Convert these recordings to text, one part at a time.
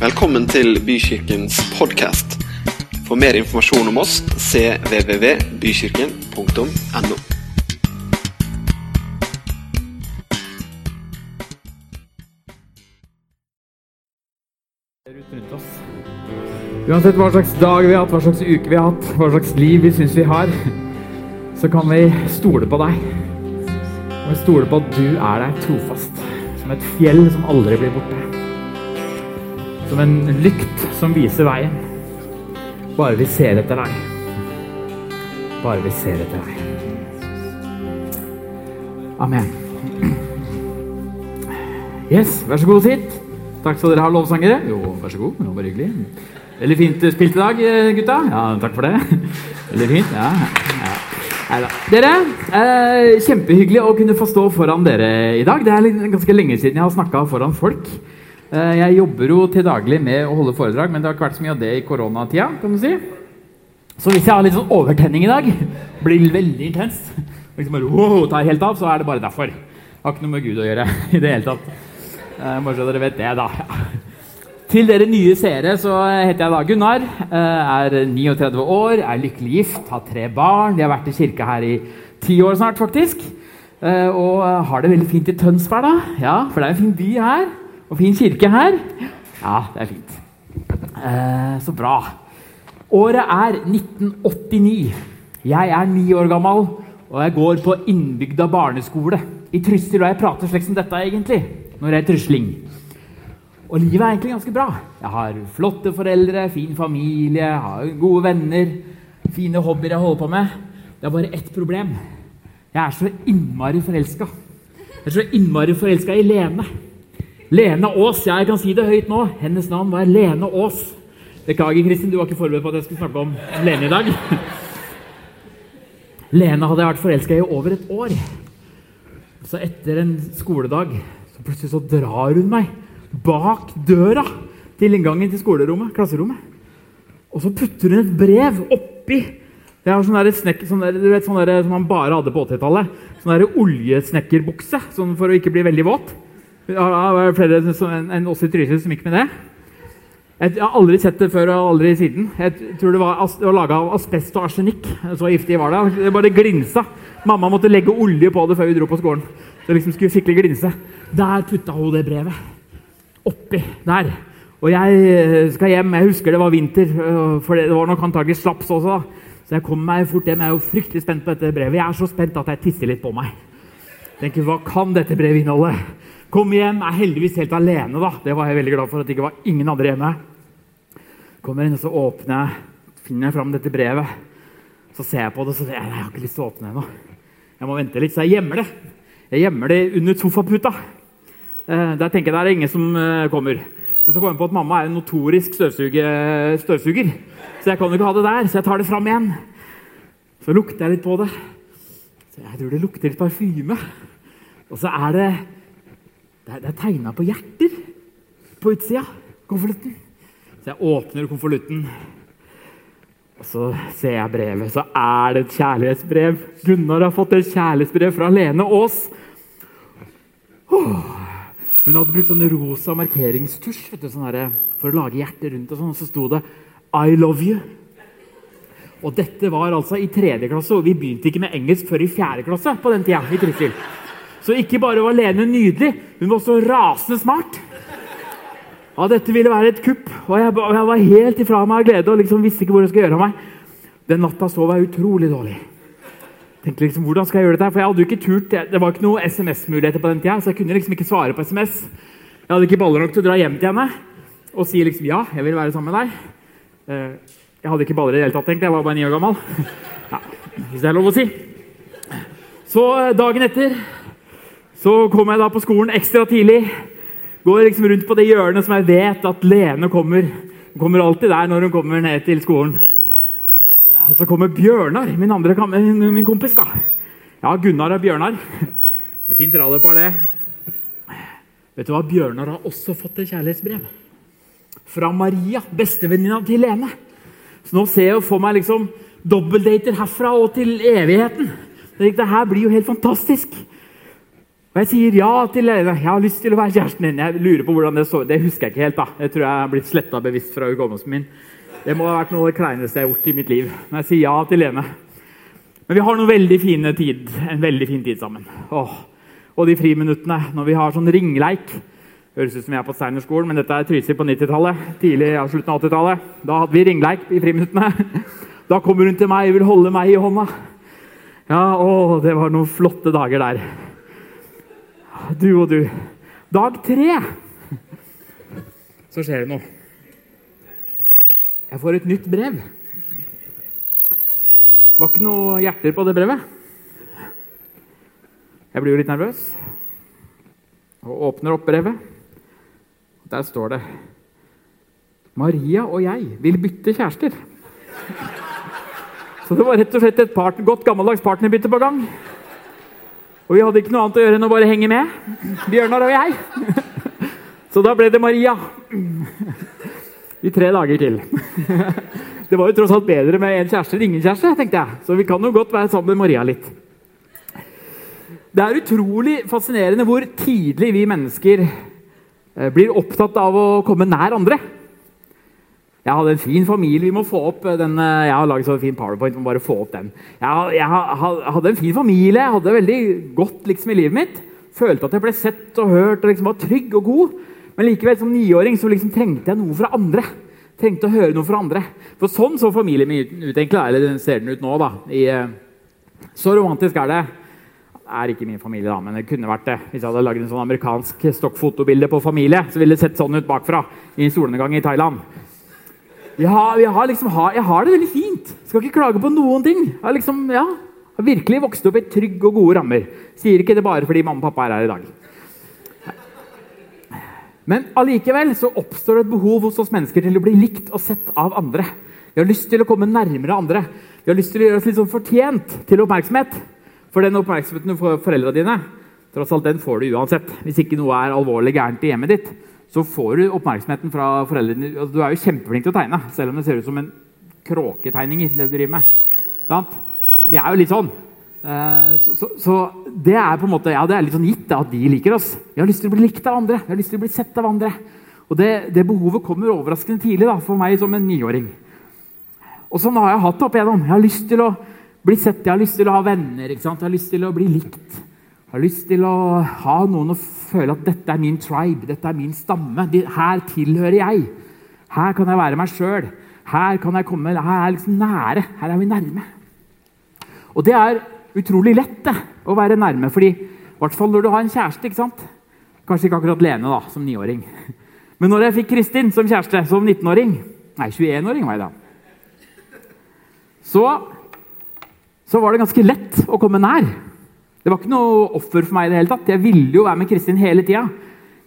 Velkommen til Bykirkens podkast. For mer informasjon om oss cvvvbykirken.no. Uansett hva slags dag vi har hatt, hva slags uke vi har hatt, hva slags liv vi syns vi har, så kan vi stole på deg. Og vi stole på at du er der trofast, som et fjell som aldri blir borte. Som en lykt som viser veien. Bare vi ser etter deg. Bare vi ser etter deg. Amen. Yes, vær så god, sitt. Takk skal dere ha, lovsangere. Jo, vær så god. Det var bare hyggelig. Veldig fint spilt i dag, eh, gutta. Ja, takk for det. Veldig fint. Ja, ja. Neida. Dere, eh, kjempehyggelig å kunne få stå foran dere i dag. Det er ganske lenge siden jeg har snakka foran folk. Eh, jeg jobber jo til daglig med å holde foredrag, men det har ikke vært så mye av det i koronatida. kan du si. Så hvis jeg har litt sånn overtenning i dag, blir veldig intenst, og liksom bare wow, tar helt av, så er det bare derfor. Det har ikke noe med Gud å gjøre i det hele tatt. Bare så dere vet det, da. Til dere nye seere så heter jeg da Gunnar. eh, Er 39 år, er lykkelig gift, har tre barn. De har vært i kirka her i ti år snart, faktisk. Eh, Og har det veldig fint i Tønsberg, da. Ja, for det er en fin by her. Og fin kirke her. Ja, det er fint. Eh, Så bra. Året er 1989. Jeg er ni år gammel, og jeg går på innbygda barneskole i Trysil. Og jeg prater slik som dette, egentlig, når jeg er trysling. Og livet er egentlig ganske bra. Jeg har flotte foreldre, fin familie, har gode venner, fine hobbyer jeg holder på med. Det er bare ett problem. Jeg er så innmari forelska. Jeg er så innmari forelska i Lene. Lene Aas. Ja, jeg kan si det høyt nå. Hennes navn var Lene Aas. Beklager, Kristin, du var ikke forberedt på at jeg skulle snakke om Lene i dag. Lene hadde jeg vært forelska i over et år. Så etter en skoledag så plutselig så drar hun meg bak døra til inngangen til skolerommet, klasserommet. Og så putter hun et brev oppi Jeg har sånn der snekk, sånn du vet, sånn som man bare hadde på 80-tallet. Sånn oljesnekkerbukse sånn for å ikke bli veldig våt. Er flere enn oss i Trysil som gikk med det. Jeg har aldri sett det før og aldri siden. Jeg tror det var, det var laga av asbest og arsenikk. Så giftig var det. Det bare glinsa. Mamma måtte legge olje på det før vi dro på skolen. Det liksom skulle skikkelig glinse. Der putta hun det brevet. Oppi der. Og jeg eh, skal hjem. Jeg husker det var vinter, øh, for det var nok antagelig slaps også. Så jeg kommer meg fort hjem. Jeg er jo fryktelig spent på dette brevet. Jeg er så spent at jeg tisser litt på meg. Tenker, Hva kan dette brevet inneholde? Kom hjem, er heldigvis helt alene. da. Det var jeg veldig glad for at det ikke var ingen andre hjemme. Kommer inn, og så åpner jeg, finner jeg fram dette brevet. Så ser jeg på det, så jeg jeg har ikke lyst til å åpne ennå. Jeg må vente litt, så jeg gjemmer det. Jeg gjemmer det under sofaputa. Eh, der tenker jeg det er ingen som eh, kommer. Men så kommer jeg på at mamma er en notorisk støvsuge, støvsuger. Så jeg kan jo ikke ha det der, så jeg tar det fram igjen. Så lukter jeg litt på det. Så jeg tror det lukter litt parfyme. Og så er det Det er, det er tegna på hjerter på utsida. Konvolutten. Så jeg åpner konvolutten. Og så ser jeg brevet, så er det et kjærlighetsbrev. Gunnar har fått et kjærlighetsbrev fra Lene Aas. Oh. Hun hadde brukt sånn rosa markeringstusj du, sånn her, for å lage hjerter rundt. Og sånn, og så sto det 'I love you'. Og dette var altså i tredje klasse, og vi begynte ikke med engelsk før i fjerde klasse. på den tida, i Trysil. Så ikke bare var Lene nydelig, hun var også rasende smart. Ja, dette ville være et kupp, og jeg, jeg var helt ifra meg av glede og liksom visste ikke hvor jeg skulle gjøre av meg. Den natta sov jeg utrolig dårlig. Tenkte liksom, hvordan skal jeg gjøre dette? For jeg hadde jo ikke turt, Det var ikke noe SMS-muligheter på den tida, så jeg kunne liksom ikke svare på SMS. Jeg hadde ikke baller nok til å dra hjem til henne og si liksom ja, jeg vil være sammen med deg. Eh, Jeg hadde ikke baller i det hele tatt, egentlig. Jeg var bare ni år gammel. Ja, hvis det er lov å si. Så eh, dagen etter så kom jeg da på skolen ekstra tidlig. Går liksom rundt på det hjørnet som jeg vet at Lene kommer. Hun kommer alltid der når hun kommer ned til skolen. Og så kommer Bjørnar, min andre min min kompis. da. Ja, Gunnar og Bjørnar. Det er fint radiopar, det. Vet du hva? Bjørnar har også fått et kjærlighetsbrev. Fra Maria, bestevenninna til Lene. Så nå ser jeg for meg liksom dobbeltdater herfra og til evigheten. Det her blir jo helt fantastisk. Og jeg sier ja til Lene. Jeg har lyst til å være kjæresten din. Jeg lurer på hvordan Det så Det husker jeg ikke helt. da. Det tror jeg er blitt sletta bevisst fra hukommelsen min. Det må ha vært noe av det kleineste jeg har gjort i mitt liv. Men jeg sier ja til Lene. Men vi har noen veldig fine tid, en veldig fin tid sammen. Åh. Og de friminuttene når vi har sånn ringleik Høres ut som vi er på Steinerskolen, men dette er Trysil på 90-tallet. Tidlig ja, slutten av 80-tallet. Da hadde vi ringleik i friminuttene. Da kommer hun til meg og vil holde meg i hånda. Ja, å, det var noen flotte dager der. Du og du. Dag tre så skjer det noe. Jeg får et nytt brev. Det var ikke noe hjerter på det brevet. Jeg blir jo litt nervøs og åpner opp brevet. Der står det Maria og jeg vil bytte kjærester. Så det var rett og slett et part, godt gammeldags partnerbytte på gang. Og vi hadde ikke noe annet å gjøre enn å bare henge med. Bjørnar og jeg. Så da ble det Maria. I tre dager til. Det var jo tross alt bedre med en kjæreste enn ingen kjæreste. tenkte jeg. Så vi kan jo godt være sammen med Maria litt. Det er utrolig fascinerende hvor tidlig vi mennesker eh, blir opptatt av å komme nær andre. Jeg hadde en fin familie. Vi må få opp den, eh, Jeg har laget så fin powerpoint. må bare få opp den. Jeg, jeg, hadde en fin familie. Jeg hadde det veldig godt liksom, i livet mitt. Følte at jeg ble sett og hørt og liksom var trygg og god. Men likevel som niåring så liksom trengte jeg noe fra andre. Trengte å høre noe fra andre. For sånn så familien min ut, egentlig, eller ser den ut nå. da. I, eh, så romantisk er det. Det er ikke min familie, da, men det kunne vært det. Hvis jeg hadde laget en sånn amerikansk stokkfotobilde på familie, så ville det sett sånn ut bakfra. i solnedgang i Thailand. Ja, jeg har, liksom, jeg har det veldig fint. Skal ikke klage på noen ting. Jeg har, liksom, ja, har virkelig vokst opp i trygge og gode rammer. Sier ikke det bare fordi mamma og pappa er her i dag. Men allikevel så oppstår det et behov hos oss mennesker til å bli likt og sett av andre. Vi har lyst til å komme nærmere andre. Vi har lyst til å gjøre oss litt sånn fortjent til oppmerksomhet. For den oppmerksomheten du får foreldrene dine, tross alt den får du uansett. Hvis ikke noe er alvorlig gærent i hjemmet ditt så får du oppmerksomheten fra foreldrene. Altså, du er jo kjempeflink til å tegne, selv om det ser ut som en kråketegning. det du driver med. Vi er jo litt sånn. Eh, så, så, så, det er på en måte, ja, det er litt sånn gitt at de liker oss. Vi har lyst til å bli likt av andre. Vi har lyst til å bli sett av andre. Og det, det behovet kommer overraskende tidlig da, for meg som en niåring. Og sånn har jeg hatt det opp igjennom. Jeg har lyst til å bli sett, jeg har lyst til å ha venner. Jeg har lyst til å bli likt. Jeg har lyst til å ha noen å føle at dette er min tribe, dette er min stamme. Her tilhører jeg. Her kan jeg være meg sjøl. Her kan jeg komme, her er jeg liksom nære. Her er vi nærme. Og det er utrolig lett det, å være nærme. fordi, I hvert fall når du har en kjæreste. ikke sant? Kanskje ikke akkurat Lene da, som niåring. Men når jeg fikk Kristin som kjæreste som 19-åring Nei, 21-åring var jeg da. Så, så var det ganske lett å komme nær. Det var ikke noe offer for meg. i det hele tatt. Jeg ville jo være med Kristin hele tida.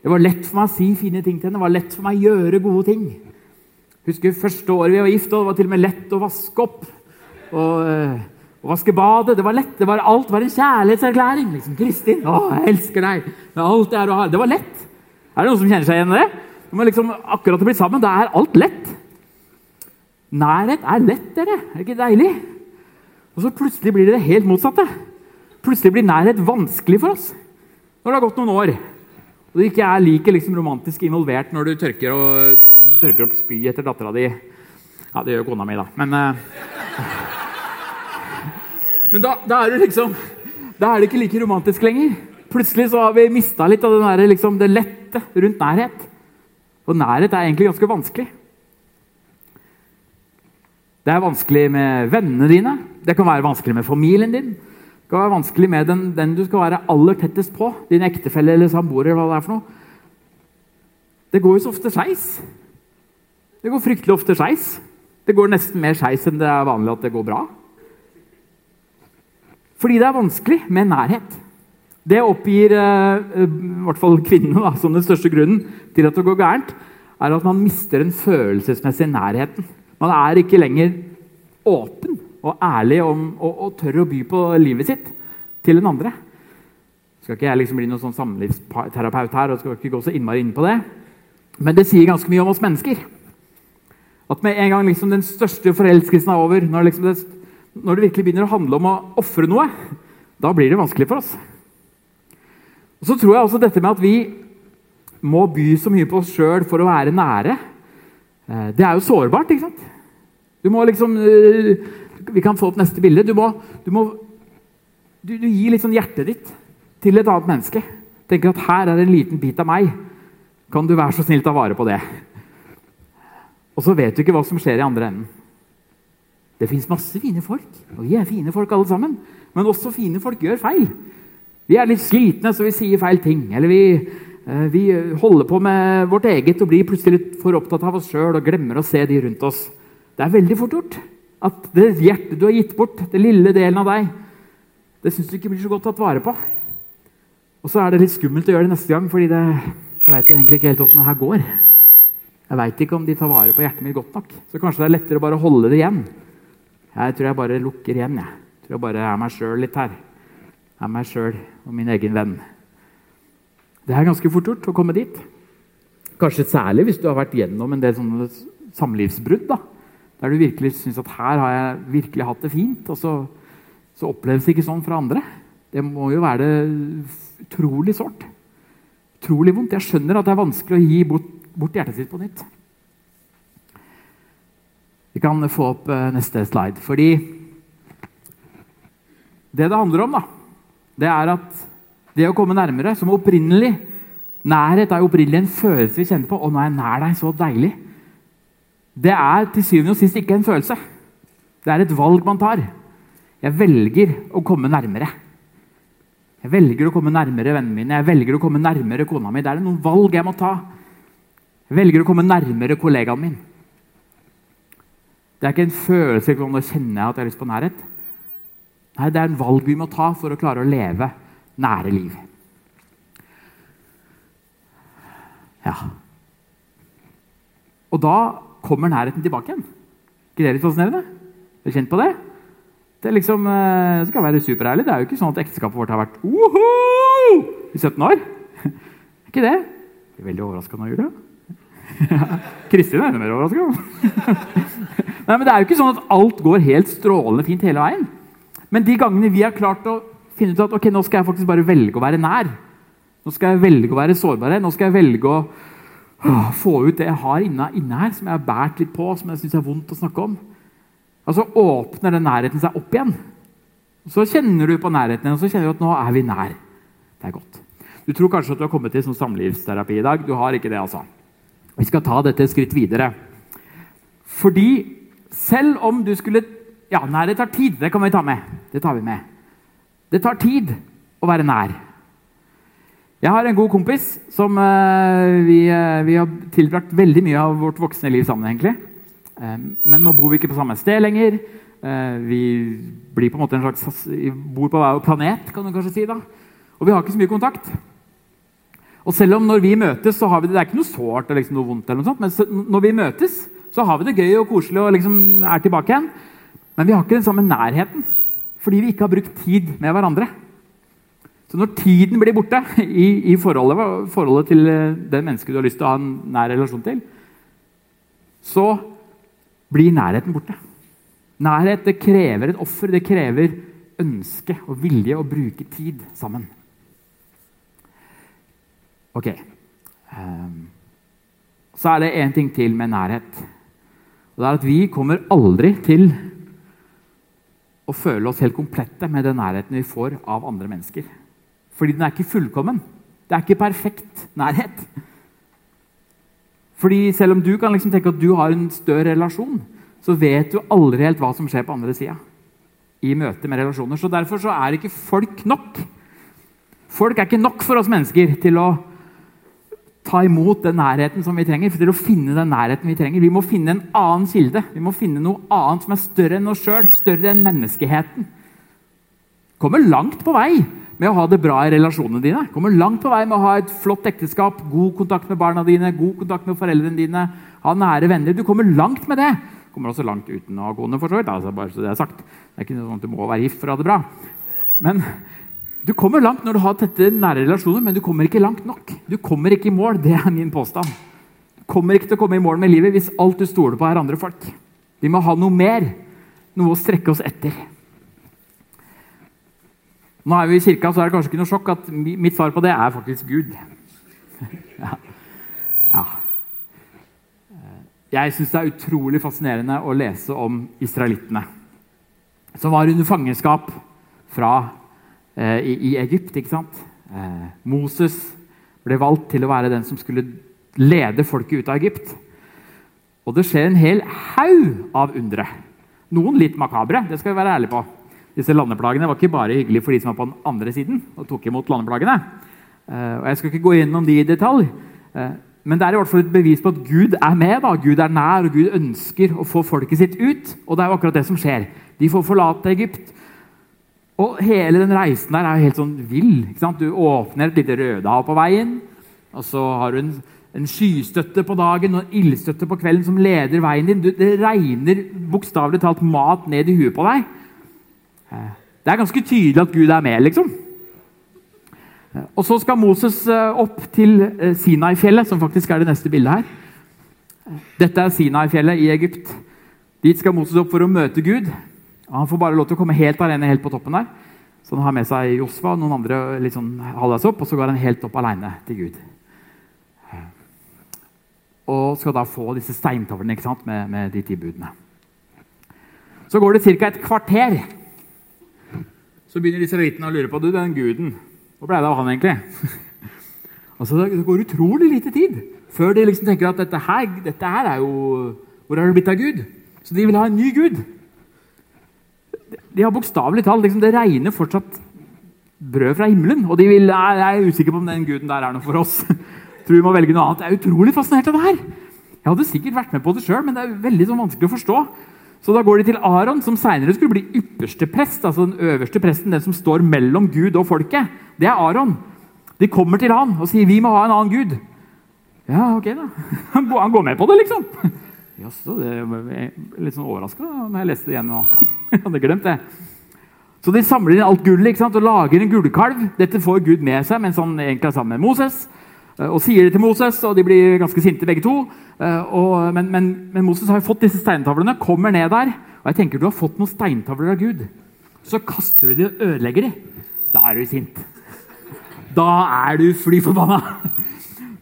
Det var lett for meg å si fine ting til henne. Det var lett for meg å gjøre gode ting. Husker første året vi var gift, og det var til og med lett å vaske opp. Og, og vaske badet. Det var lett. Det var, alt var en kjærlighetserklæring. Liksom, 'Kristin, å, jeg elsker deg.' Det, alt det, her og ha. det var lett. Er det noen som kjenner seg igjen i det? Når man liksom akkurat har blitt sammen, da er alt lett. Nærhet er lett, dere. Er det ikke deilig? Og så plutselig blir det det helt motsatte. Plutselig blir nærhet vanskelig for oss når det har gått noen år. Og du ikke er like liksom, romantisk involvert når du tørker, og, tørker opp spy etter dattera di. Ja, det gjør kona mi, da. Men, uh, men da, da, er liksom Da er det ikke like romantisk lenger. Plutselig så har vi mista litt av der, liksom, det lette rundt nærhet. Og nærhet er egentlig ganske vanskelig. Det er vanskelig med vennene dine. Det kan være vanskelig med familien din kan være vanskelig med den, den, du skal være aller tettest på, din ektefelle eller samboer. eller hva Det er for noe. Det går jo så ofte skeis. Det går fryktelig ofte skeis. Det går nesten mer skeis enn det er vanlig at det går bra. Fordi det er vanskelig med nærhet. Det oppgir uh, i hvert fall kvinnene som den største grunnen til at det går gærent, er at man mister den følelsesmessige nærheten. Man er ikke lenger åpen og ærlig om, og, og, tør å by på livet sitt til en andre. Skal ikke jeg liksom bli noen sånn samlivsterapeut her, og skal ikke gå så innmari inn på det. Men det sier ganske mye om oss mennesker. At med en gang liksom den største forelskelsen er over, når, liksom det, når det virkelig begynner å handle om å ofre noe, da blir det vanskelig for oss. Og Så tror jeg også dette med at vi må by så mye på oss sjøl for å være nære. eh, Det er jo sårbart, ikke sant? Du må liksom eh, Vi kan få opp neste bilde. Du må, du, må, du, du gir litt sånn hjertet ditt til et annet menneske. Tenker at her er en liten bit av meg. Kan du være så snill ta vare på det? Og så vet du ikke hva som skjer i andre enden. Det fins masse fine folk, og vi er fine folk alle sammen. Men også fine folk gjør feil. Vi er litt slitne, så vi sier feil ting. Eller vi, eh, vi holder på med vårt eget og blir plutselig litt for opptatt av oss sjøl og glemmer å se de rundt oss. Det er veldig fort gjort at det hjertet du har gitt bort, den lille delen av deg, det syns du ikke blir så godt tatt vare på. Og så er det litt skummelt å gjøre det neste gang, fordi det, jeg veit egentlig ikke helt åssen det her går. Jeg veit ikke om de tar vare på hjertet mitt godt nok. Så kanskje det er lettere å bare holde det igjen. Jeg tror jeg bare lukker igjen. Jeg, jeg tror jeg bare er meg sjøl litt her. Er meg sjøl og min egen venn. Det er ganske fort gjort å komme dit. Kanskje særlig hvis du har vært gjennom en del sånne samlivsbrudd. da. Der du virkelig syns at her har jeg virkelig hatt det fint, og så, så oppleves det ikke sånn fra andre. Det må jo være det utrolig sårt. Utrolig vondt. Jeg skjønner at det er vanskelig å gi bort, bort hjertet sitt på nytt. Vi kan få opp eh, neste slide. Fordi det det handler om, da, det er at det å komme nærmere, som opprinnelig Nærhet er jo opprinnelig en følelse vi kjenner på. 'Å, nå er jeg nær deg. Så deilig.' Det er til syvende og sist ikke en følelse. Det er et valg man tar. Jeg velger å komme nærmere. Jeg velger å komme nærmere vennene mine, jeg velger å komme nærmere kona mi. Det er noen valg jeg må ta. Jeg velger å komme nærmere kollegaen min. Det er ikke en følelse om å kjenne at jeg har lyst på nærhet. Nei, Det er en valg vi må ta for å klare å leve nære liv. Ja. Og da kommer nærheten tilbake igjen. ikke det litt fascinerende? Har du kjent på det? Det er liksom, eh, skal være superærlig. Det er jo ikke sånn at ekteskapet vårt har vært i 17 år. ikke det? Jeg blir veldig overraska nå, Julia. Kristin er enda mer overraska. Nei, men det er jo ikke sånn at alt går helt strålende fint hele veien. Men de gangene vi har klart å finne ut at ok, nå skal jeg faktisk bare velge å være nær, nå skal jeg velge å være sårbare, nå skal jeg velge å få ut det jeg har inne, inne her, som jeg har båret litt på, som jeg syns er vondt å snakke om. Og så åpner den nærheten seg opp igjen. Så kjenner du på nærheten, og så kjenner du at nå er vi nær. Det er godt. Du tror kanskje at du har kommet til sånn samlivsterapi i dag. Du har ikke det, altså. Vi skal ta dette et skritt videre. Fordi selv om du skulle Ja, nærhet tar tid. Det kan vi ta med. Det tar vi med. Det tar tid å være nær. Jeg har en god kompis som uh, vi, uh, vi, har tilbrakt veldig mye av vårt voksne liv sammen. egentlig. Uh, men nå bor vi ikke på samme sted lenger. vi blir på slags, bor på hver planet, kan du kanskje si. da. Og vi har ikke så mye kontakt. Og selv om når vi møtes, så har vi det, det er ikke noe sårt eller liksom noe vondt, eller noe sånt, men når vi møtes, så har vi det gøy og koselig og liksom er tilbake igjen. Men vi har ikke den samme nærheten fordi vi ikke har brukt tid med hverandre. Så når tiden blir borte i, i forholdet, forholdet, til det mennesket du har lyst til å ha en nær relasjon til, så blir nærheten borte. Nærhet det krever et offer. Det krever ønske og vilje å bruke tid sammen. Ok. Um, så er det én ting til med nærhet. Og det er at vi kommer aldri til å føle oss helt komplette med den nærheten vi får av andre mennesker. Fordi den er ikke fullkommen. Det er ikke perfekt nærhet. Fordi selv om du kan liksom tenke at du har en større relasjon, så vet du aldri helt hva som skjer på andre sida i møte med relasjoner. Så Derfor så er ikke folk nok. Folk er ikke nok for oss mennesker til å ta imot den nærheten som vi trenger. til å finne den nærheten Vi trenger. Vi må finne en annen kilde. Vi må finne noe annet som er større enn oss sjøl, større enn menneskeheten. Kommer langt på vei med å ha det bra i relasjonene dine. Kommer langt på vei med å ha et flott ekteskap, god kontakt med barna dine, god kontakt med foreldrene dine, ha nære venner. Du kommer langt med det. Kommer også langt uten å ha kone, for så vidt. Altså, bare så Det er sagt. Det er ikke sånn at du må være gift for å ha det bra. Men du kommer langt når du har tette, nære relasjoner, men du kommer ikke langt nok. Du kommer ikke i mål. Det er min påstand. Du kommer ikke til å komme i mål med livet hvis alt du stoler på, er andre folk. Vi må ha noe mer. Noe å strekke oss etter. Nå er vi i kirka, så er det kanskje ikke noe sjokk at mitt svar på det er faktisk Gud. ja. ja. Jeg syns det er utrolig fascinerende å lese om israelittene. Som var under fangenskap fra, eh, i, i, Egypt. ikke sant? Eh, Moses ble valgt til å være den som skulle lede folket ut av Egypt. Og det skjer en hel haug av undre. Noen litt makabre, det skal vi være ærlige på. Disse landeplagene var ikke bare hyggelig for de som var på den andre siden og tok imot landeplagene. Eh, og Jeg skal ikke gå gjennom de i detalj, eh, men det er i hvert fall et bevis på at Gud er med. da. Gud er nær, og Gud ønsker å få folket sitt ut. Og det er jo akkurat det som skjer. De får forlate Egypt. Og hele den reisen der er jo helt sånn vill. Du åpner et lite rødehav på veien, og så har du en, en skystøtte på dagen og en ildstøtte på kvelden som leder veien din. Du, det regner bokstavelig talt mat ned i huet på deg. Det er ganske tydelig at Gud er med, liksom. Og Så skal Moses eh, opp til eh, Sinai-fjellet, som faktisk er det neste bildet her. Dette er Sinai-fjellet i Egypt. Dit skal Moses opp for å møte Gud. Han får bare lov til å komme helt alene helt på toppen der. Så han har med seg Josfa og noen andre litt sånn halvveis opp, og så går han helt opp alene til Gud. Og skal da få disse steintavlene ikke sant, med, med de ti budene. Så går det ca. et kvarter. Så begynner israelittene å lure på du, den guden hvor ble det av han egentlig? altså, Det går utrolig lite tid før de liksom tenker at dette her, dette her er jo Hvor er det blitt av Gud? Så de vil ha en ny gud. De har bokstavelig talt liksom, Det regner fortsatt brød fra himmelen. Og de vil, jeg er usikker på om den guden der er noe for oss. Tror vi må velge noe annet. Jeg er utrolig fascinert av det her. Jeg hadde sikkert vært med på det sjøl, men det er veldig sånn vanskelig å forstå. Så da går de til Aron, som senere skulle bli ypperste prest. altså den øverste presten, den som står mellom Gud og folket. Det er Aron. De kommer til han og sier 'vi må ha en annen gud'. Ja, ok, da. Han går med på det, liksom. Jaså, det er litt sånn overraska når jeg leste det igjen nå. Hadde glemt det. Så de samler inn alt gullet og lager en gullkalv. Dette får Gud med seg mens han egentlig er sammen med Moses. Eh, og sier det til Moses, og de blir ganske sinte begge to. Eh, og, men, men, men, Moses har jo fått disse steintavlene, kommer ned der. Og jeg tenker du har fått noen steintavler av Gud. Så kaster du de og ødelegger de. Da er du sint. Da er du fly forbanna!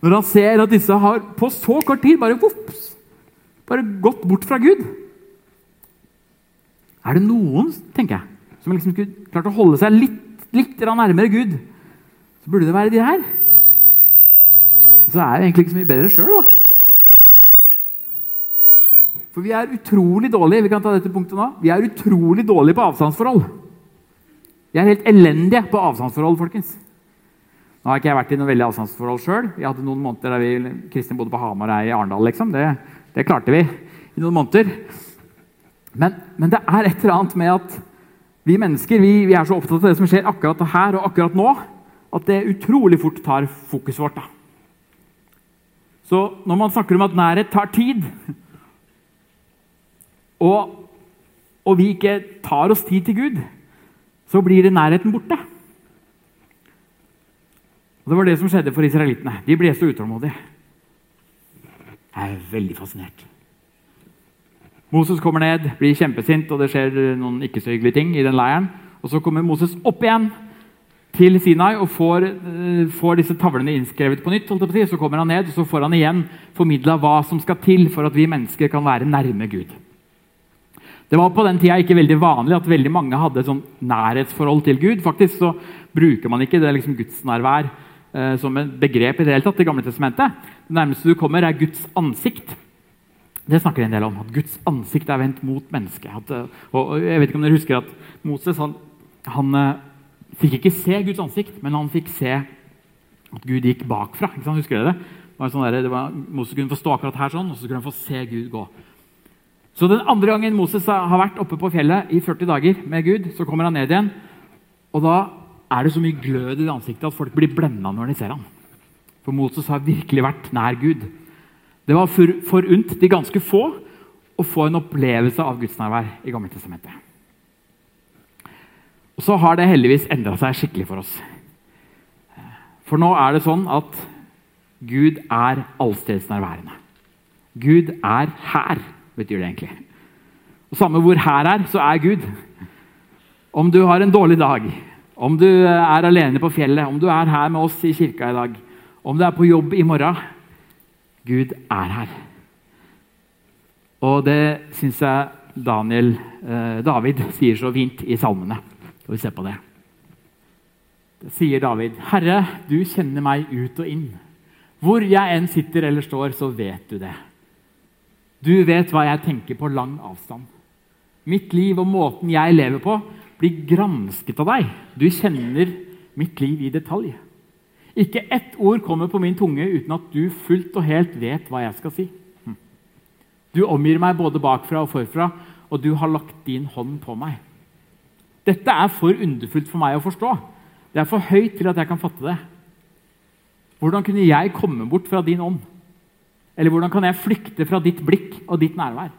Når han ser at disse har på så kort tid bare, whoops, bare gått bort fra Gud. Er det noen tenker jeg, som liksom skulle klart å holde seg litt, litt nærmere Gud, så burde det være de her. Så er det egentlig ikke så mye bedre sjøl, da. For vi er utrolig dårlige vi kan ta dette punktet nå, vi er utrolig dårlige på avstandsforhold. Vi er helt elendige på avstandsforhold, folkens. Nå har ikke jeg vært i noe veldig avstandsforhold sjøl. Vi hadde noen måneder der vi Kristin bodde på Hamar og jeg i Arendal. Liksom. Det, det, klarte vi i noen måneder. Men, men, det er et eller annet med at vi mennesker vi, vi, er så opptatt av det som skjer akkurat her og akkurat nå, at det utrolig fort tar fokuset vårt. Da. Så når man snakker om at nærhet tar tid, og, og vi ikke tar oss tid til Gud, så blir det nærheten borte. Og Det var det som skjedde for israelittene. De ble så utålmodige. Jeg er veldig fascinert. Moses kommer ned, blir kjempesint, og det skjer noen ikke så hyggelige ting i den leiren. Og Så kommer Moses opp igjen til Sinai og får, uh, får disse tavlene innskrevet på nytt. Så kommer han ned, og så får han igjen formidla hva som skal til for at vi mennesker kan være nærme Gud. Det var på den tida ikke veldig vanlig at veldig mange hadde sånn nærhetsforhold til Gud. Faktisk så bruker man ikke det liksom gudsnærvær eh, som et begrep i det hele tatt i Gamle testamentet. Det nærmeste du kommer, er Guds ansikt. Det snakker en del om. At Guds ansikt er vendt mot mennesket. At, og, og, jeg vet ikke om dere husker at Moses han, han uh, fikk ikke se Guds ansikt, men han fikk se at Gud gikk bakfra. Ikke sant? Husker dere det? det, var sånn der, det var, Moses kunne få stå akkurat her sånn, og så kunne han få se Gud gå. Så den andre gangen Moses har vært oppe på fjellet i 40 dager med Gud, så kommer han ned igjen. Og da er det så mye glød i ansiktet at folk blir blenda når de ser ham. For Moses har virkelig vært nær Gud. Det var forunt de ganske få å få en opplevelse av Guds nærvær i Gamle testamentet. Og Så har det heldigvis endra seg skikkelig for oss. For nå er det sånn at Gud er allstedsnærværende. Gud er her, betyr det egentlig. Og Samme hvor her er, så er Gud. Om du har en dårlig dag, om du er alene på fjellet, om du er her med oss i kirka i dag, om du er på jobb i morgen Gud er her. Og det syns jeg Daniel, eh, David sier så fint i salmene. Skal vi se på det. Det sier David. Herre, du kjenner meg ut og inn. Hvor jeg enn sitter eller står, så vet du det. Du vet hva jeg tenker på lang avstand. Mitt liv og måten jeg lever på, blir gransket av deg. Du kjenner mitt liv i detalj. Ikke ett ord kommer på min tunge uten at du fullt og helt vet hva jeg skal si. Hm. Du omgir meg både bakfra og forfra, og du har lagt din hånd på meg. Dette er for underfullt for meg å forstå. Det er for høyt til at jeg kan fatte det. Hvordan kunne jeg komme bort fra din ånd? Eller hvordan kan jeg flykte fra ditt blikk og ditt nærvær?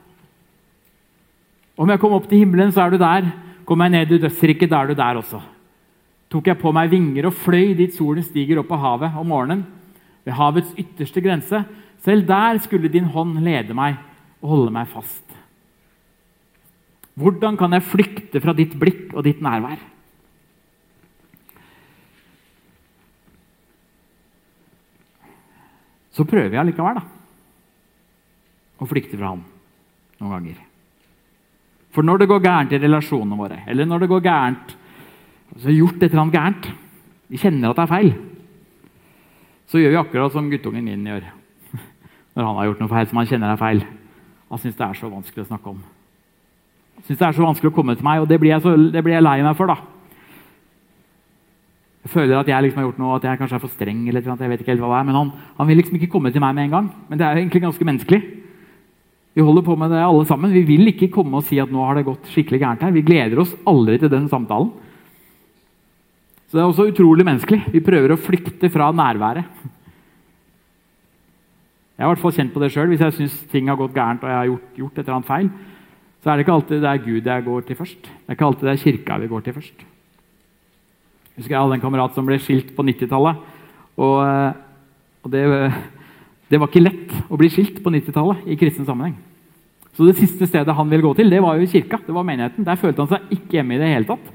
Om jeg kom opp til himmelen, så er du der. Kommer jeg ned i dødsriket, da er du der også tok jeg på meg vinger og fløy dit solen stiger opp av havet om morgenen, ved havets ytterste grense. Selv der skulle din hånd lede meg og holde meg fast. Hvordan kan jeg flykte fra ditt blikk og ditt nærvær? Så prøver jeg likevel, da. Å flykte fra ham noen ganger. For når det går gærent i relasjonene våre, eller når det går gærent så har gjort et eller annet gærent, vi kjenner at det er feil, så gjør vi akkurat som guttungen min gjør når han har gjort noe feil som han kjenner er feil. Han syns det er så vanskelig å snakke om. Syns det er så vanskelig å komme til meg, og det blir jeg, så, det blir jeg lei meg for. da. Jeg føler at jeg liksom har gjort noe, at jeg kanskje er for streng. eller jeg vet ikke helt hva det er, Men han, han, vil liksom ikke komme til meg med en gang. Men det er jo egentlig ganske menneskelig. Vi holder på med det alle sammen. Vi vil ikke komme og si at nå har det gått skikkelig gærent her. Vi gleder oss aldri til den samtalen. Så det er også utrolig menneskelig. Vi prøver å flykte fra nærværet. Jeg har i hvert fall kjent på det sjøl. Hvis jeg syns ting har gått gærent og jeg har gjort, gjort, et eller annet feil, så er det ikke alltid det er Gud jeg går til først. Det er ikke alltid det er kirka vi går til først. Jeg husker jeg hadde en kamerat som ble skilt på 90-tallet. Og, og det, det, var ikke lett å bli skilt på 90-tallet i kristen sammenheng. Så det siste stedet han ville gå til, det var jo kirka. Det var menigheten. Der følte han seg ikke hjemme i det hele tatt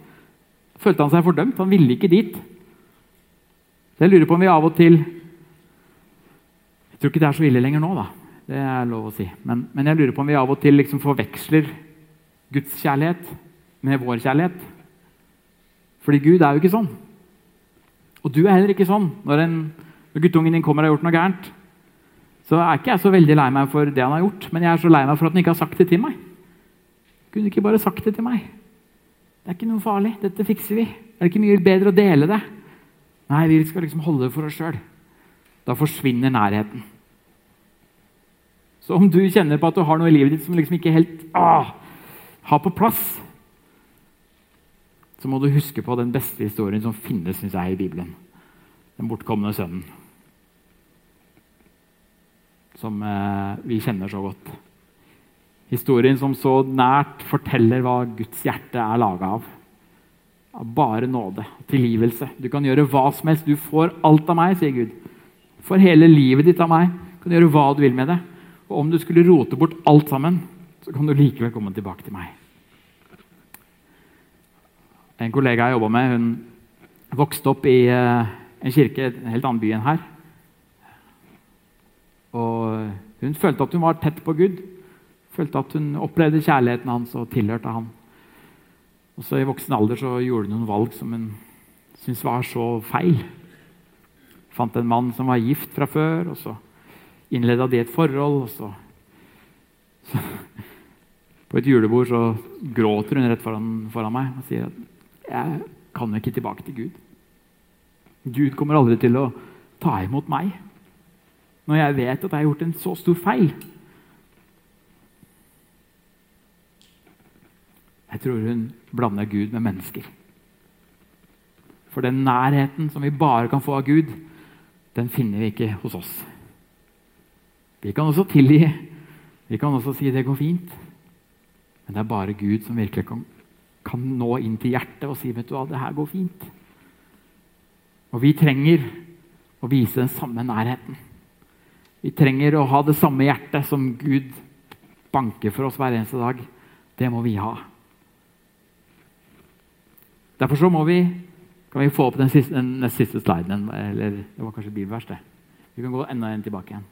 følte han seg fordømt. Han ville ikke dit. Så jeg lurer på om vi av og til Jeg tror ikke det er så ille lenger nå, da. Det er lov å si. Men, men jeg lurer på om vi av og til liksom forveksler Guds kjærlighet med vår kjærlighet. Fordi Gud er jo ikke sånn. Og du er heller ikke sånn. Når, en, når guttungen din kommer og har gjort noe gærent, så er ikke jeg så veldig lei meg for det han har gjort, men jeg er så lei meg for at han ikke har sagt det til meg. Kunne ikke bare sagt det til meg? Det er ikke noe farlig. Dette fikser vi. Er det ikke mye bedre å dele det? Nei, vi skal liksom holde det for oss sjøl. Da forsvinner nærheten. Så om du kjenner på at du har noe i livet ditt som liksom ikke helt ah, har på plass, så må du huske på den beste historien som finnes synes jeg, i Bibelen. Den bortkomne sønnen. Som eh, vi kjenner så godt. Historien som så nært forteller hva Guds hjerte er laga av. Av bare nåde tilgivelse. Du kan gjøre hva som helst. Du får alt av meg, sier Gud. Du får hele livet ditt av meg. Du kan gjøre hva du vil med det. Og om du skulle rote bort alt sammen, så kan du likevel komme tilbake til meg. En kollega jeg jobba med, hun vokste opp i eh, en kirke i en helt annen by enn her. Og hun følte at hun var tett på Gud. Følte at hun opplevde kjærligheten hans og tilhørte han. Og så I voksen alder så gjorde hun noen valg som hun syntes var så feil. Fant en mann som var gift fra før, og så innleda de et forhold. og så, så På et julebord så gråter hun rett foran, foran meg og sier at jeg kan ikke tilbake til Gud. Gud kommer aldri til å ta imot meg når jeg vet at jeg har gjort en så stor feil. Jeg tror hun blander Gud med mennesker. For den nærheten som vi bare kan få av Gud, den finner vi ikke hos oss. Vi kan også tilgi. Vi kan også si det går fint. Men det er bare Gud som virkelig kan, kan nå inn til hjertet og si vet du hva, det her går fint. Og vi trenger å vise den samme nærheten. Vi trenger å ha det samme hjertet som Gud banker for oss hver eneste dag. Det må vi ha. Derfor så må vi Kan vi få opp den, siste, nest siste sliden? Eller det var kanskje bibelvers, det. Vi kan gå enda en tilbake igjen.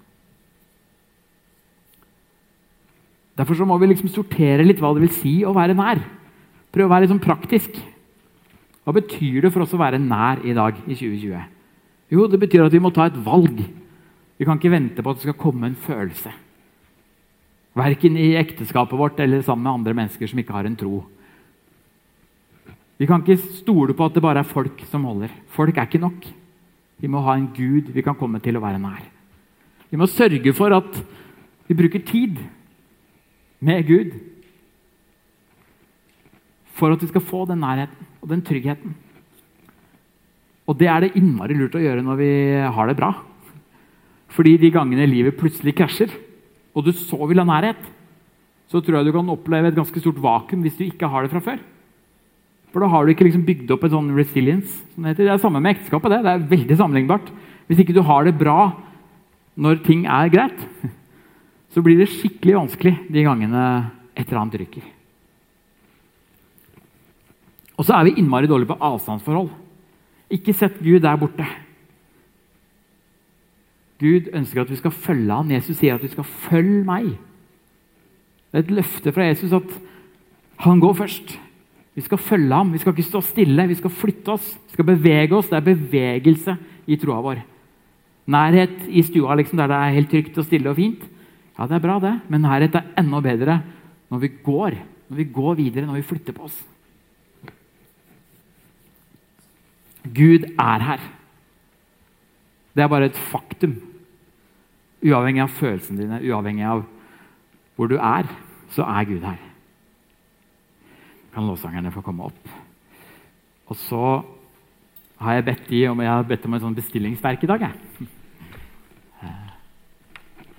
Derfor så må vi liksom sortere litt hva det vil si å være nær. Prøve å være liksom praktisk. Hva betyr det for oss å være nær i dag i 2020? Jo, det betyr at vi må ta et valg. Vi kan ikke vente på at det skal komme en følelse. Verken i ekteskapet vårt eller sammen med andre mennesker som ikke har en tro. Vi kan ikke stole på at det bare er folk som holder. Folk er ikke nok. Vi må ha en Gud vi kan komme til å være nær. Vi må sørge for at vi bruker tid med Gud for at vi skal få den nærheten og den tryggheten. Og det er det innmari lurt å gjøre når vi har det bra. Fordi de gangene livet plutselig krasjer, og du så vil ha nærhet, så tror jeg du kan oppleve et ganske stort vakuum hvis du ikke har det fra før. For da har du ikke liksom bygd opp en sånn resilience. som Det heter. Det er samme med ekteskapet. Det. det er veldig sammenlignbart. Hvis ikke du har det bra når ting er greit, så blir det skikkelig vanskelig de gangene et eller annet ryker. Og så er vi innmari dårlige på avstandsforhold. Ikke sett Gud der borte. Gud ønsker at vi skal følge ham. Jesus sier at vi skal følge meg. Det er et løfte fra Jesus at han går først. Vi skal følge ham. Vi skal ikke stå stille. Vi skal flytte oss. Vi skal bevege oss. Det er bevegelse i troa vår. Nærhet i stua liksom, der det er helt trygt og stille og fint. Ja, det er bra, det. Men nærhet er enda bedre når vi går. Når vi går videre, når vi flytter på oss. Gud er her. Det er bare et faktum. Uavhengig av følelsene dine, uavhengig av hvor du er, så er Gud her. Kan låtsangerne få komme opp? Og så har jeg bedt de om, jeg har bedt om et sånn bestillingsverk i dag. Jeg.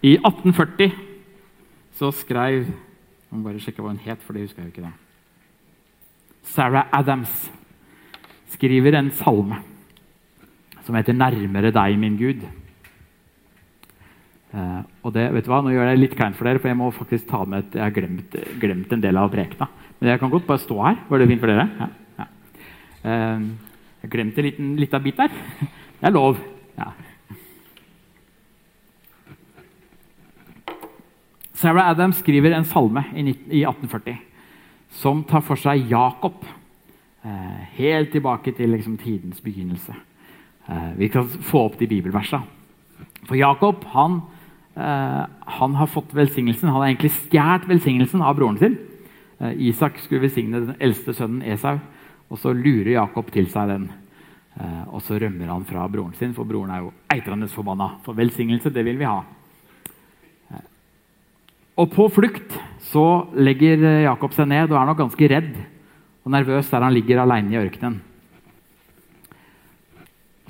I 1840 så skrev Jeg må bare sjekke hva hun het, for det husker jeg ikke. det. Sarah Adams skriver en salme som heter 'Nærmere deg, min Gud'. Eh, og det, vet du hva, Nå gjør jeg litt kleint for dere, for jeg må faktisk ta med et, jeg har glemt, glemt en del av prekena. Men jeg kan godt bare stå her. Var det fint for dere? Ja, ja. Eh, jeg glemte en liten, liten bit der. Det er lov. Ja. Sarah Adams skriver en salme i 1840 som tar for seg Jakob. Eh, helt tilbake til liksom, tidens begynnelse. Eh, vi kan få opp de bibelversene. For Jakob han, eh, han har fått velsignelsen. Han har egentlig stjålet velsignelsen av broren sin. Isak skulle velsigne den eldste sønnen Esau, og så lurer Jakob til seg den. Og så rømmer han fra broren sin, for broren er jo eitrende forbanna. For velsignelse, det vil vi ha. Og på flukt så legger Jakob seg ned og er nok ganske redd og nervøs der han ligger alene i ørkenen.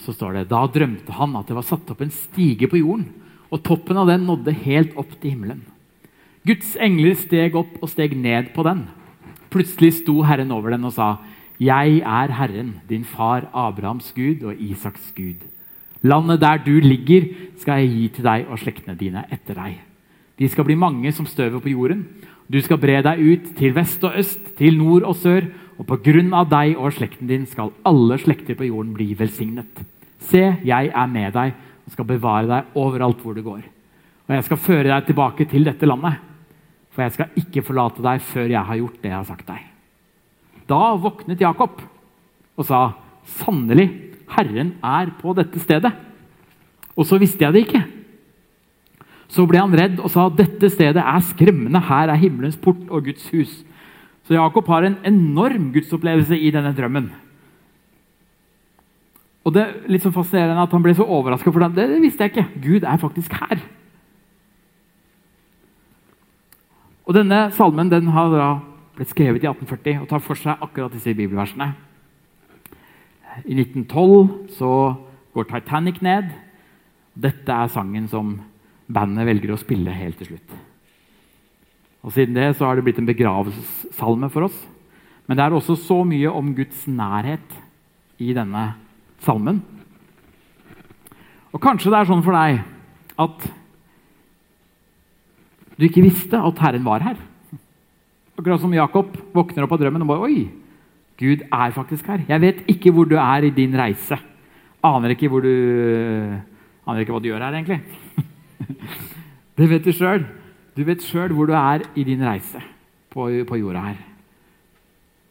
Så står det da drømte han at det var satt opp en stige på jorden, og toppen av den nådde helt opp til himmelen. Guds engler steg opp og steg ned på den. Plutselig sto Herren over den og sa, 'Jeg er Herren, din far Abrahams Gud og Isaks Gud.' 'Landet der du ligger, skal jeg gi til deg og slektene dine etter deg.' De skal bli mange som støvet på jorden. Du skal bre deg ut til vest og øst, til nord og sør, og på grunn av deg og slekten din skal alle slekter på jorden bli velsignet. Se, jeg er med deg og skal bevare deg overalt hvor du går. Og jeg skal føre deg tilbake til dette landet, for jeg skal ikke forlate deg før jeg har gjort det jeg har sagt deg. Da våknet Jakob og sa, sannelig, Herren er på dette stedet. Og så visste jeg det ikke. Så ble han redd og sa dette stedet er skremmende. Her er himmelens port og Guds hus. Så Jakob har en enorm gudsopplevelse i denne drømmen. Og Det er litt så fascinerende at han ble så overraska, for det, det, visste jeg ikke. Gud er faktisk her. Og Denne salmen den har da blitt skrevet i 1840 og tar for seg akkurat disse bibelversene. I 1912 så går Titanic ned. Dette er sangen som bandet velger å spille helt til slutt. Og Siden det så har det blitt en begravelsessalme for oss. Men det er også så mye om Guds nærhet i denne salmen. Og kanskje det er sånn for deg at du ikke visste at Herren var her. Akkurat som Jakob våkner opp av drømmen og bare Oi, Gud er faktisk her. Jeg vet ikke hvor du er i din reise. Aner ikke du Aner ikke hva du gjør her, egentlig. Det vet du sjøl. Du vet sjøl hvor du er i din reise på, på, jorda her.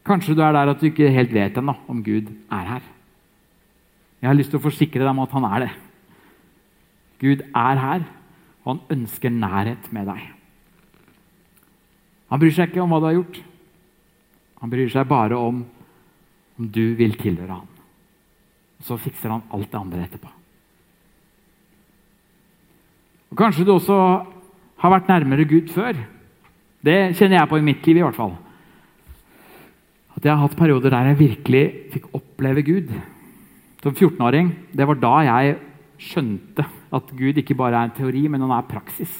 Kanskje du er der at du ikke helt vet ennå om Gud er her. Jeg har lyst til å forsikre deg om at han er det. Gud er her, og han ønsker nærhet med deg. Han bryr seg ikke om hva du har gjort. Han bryr seg bare om om du vil tilhøre han. Så fikser han alt det andre etterpå. Og Kanskje du også har vært nærmere Gud før. Det kjenner jeg på i mitt liv. i hvert fall. At jeg har hatt perioder der jeg virkelig fikk oppleve Gud. Som 14-åring det var da jeg skjønte at Gud ikke bare er en teori, men han er praksis.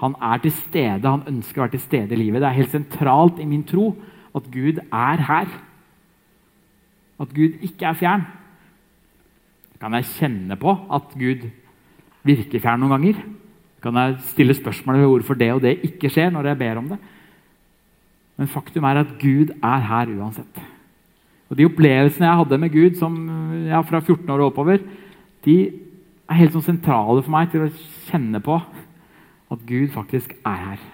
Han er til stede, han ønsker å være til stede i livet. Det er helt sentralt i min tro at Gud er her. At Gud ikke er fjern. Kan jeg kjenne på at Gud virker fjern noen ganger? Kan jeg stille spørsmål ved hvorfor det og det ikke skjer når jeg ber om det? Men faktum er at Gud er her uansett. Og De opplevelsene jeg hadde med Gud som, ja, fra 14 år og oppover, de er helt sånn sentrale for meg til å kjenne på at Gud faktisk er her.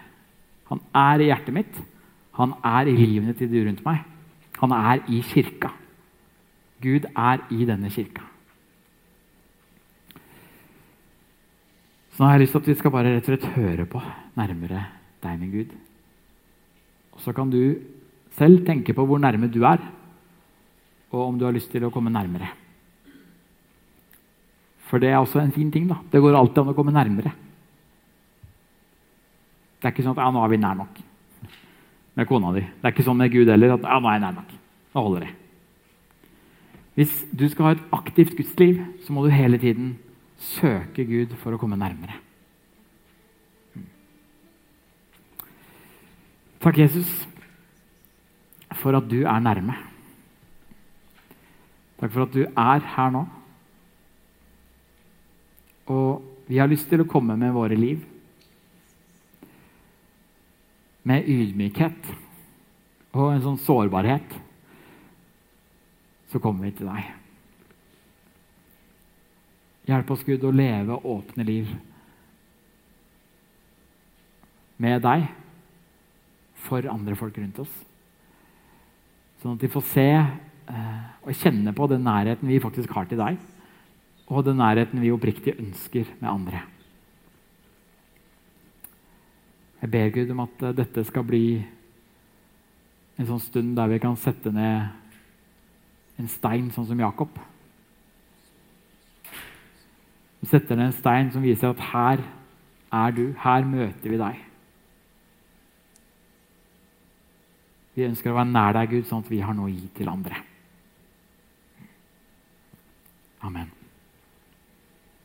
Han er i hjertet mitt. Han er i livene til de rundt meg. Han er i kirka. Gud er i denne kirka. Så nå har jeg lyst til at vi skal bare rett og slett høre på nærmere deg, min Gud. Og Så kan du selv tenke på hvor nærme du er, og om du har lyst til å komme nærmere. For det er også en fin ting. da. Det går alltid an å komme nærmere. Det er ikke sånn at ja, nå er vi nær nok med kona di. Det er ikke sånn med Gud heller at ja, nå er jeg nær nok. Nå holder det. Hvis du skal ha et aktivt gudsliv, så må du hele tiden søke Gud for å komme nærmere. Takk, Jesus, for at du er nærme. Takk for at du er her nå. Og vi har lyst til å komme med våre liv med ydmykhet og en sånn sårbarhet. Så kommer vi til deg. Hjelp oss, Gud, å leve åpne liv med deg for andre folk rundt oss. Sånn at de får se eh, og kjenne på den nærheten vi faktisk har til deg, og den nærheten vi oppriktig ønsker med andre. Jeg ber Gud om at eh, dette skal bli en sånn stund der vi kan sette ned en stein, sånn som Jakob. Vi setter ned en stein som viser at her er du, her møter vi deg. Vi ønsker å være nær deg, Gud, sånn at vi har noe å gi til andre. Amen.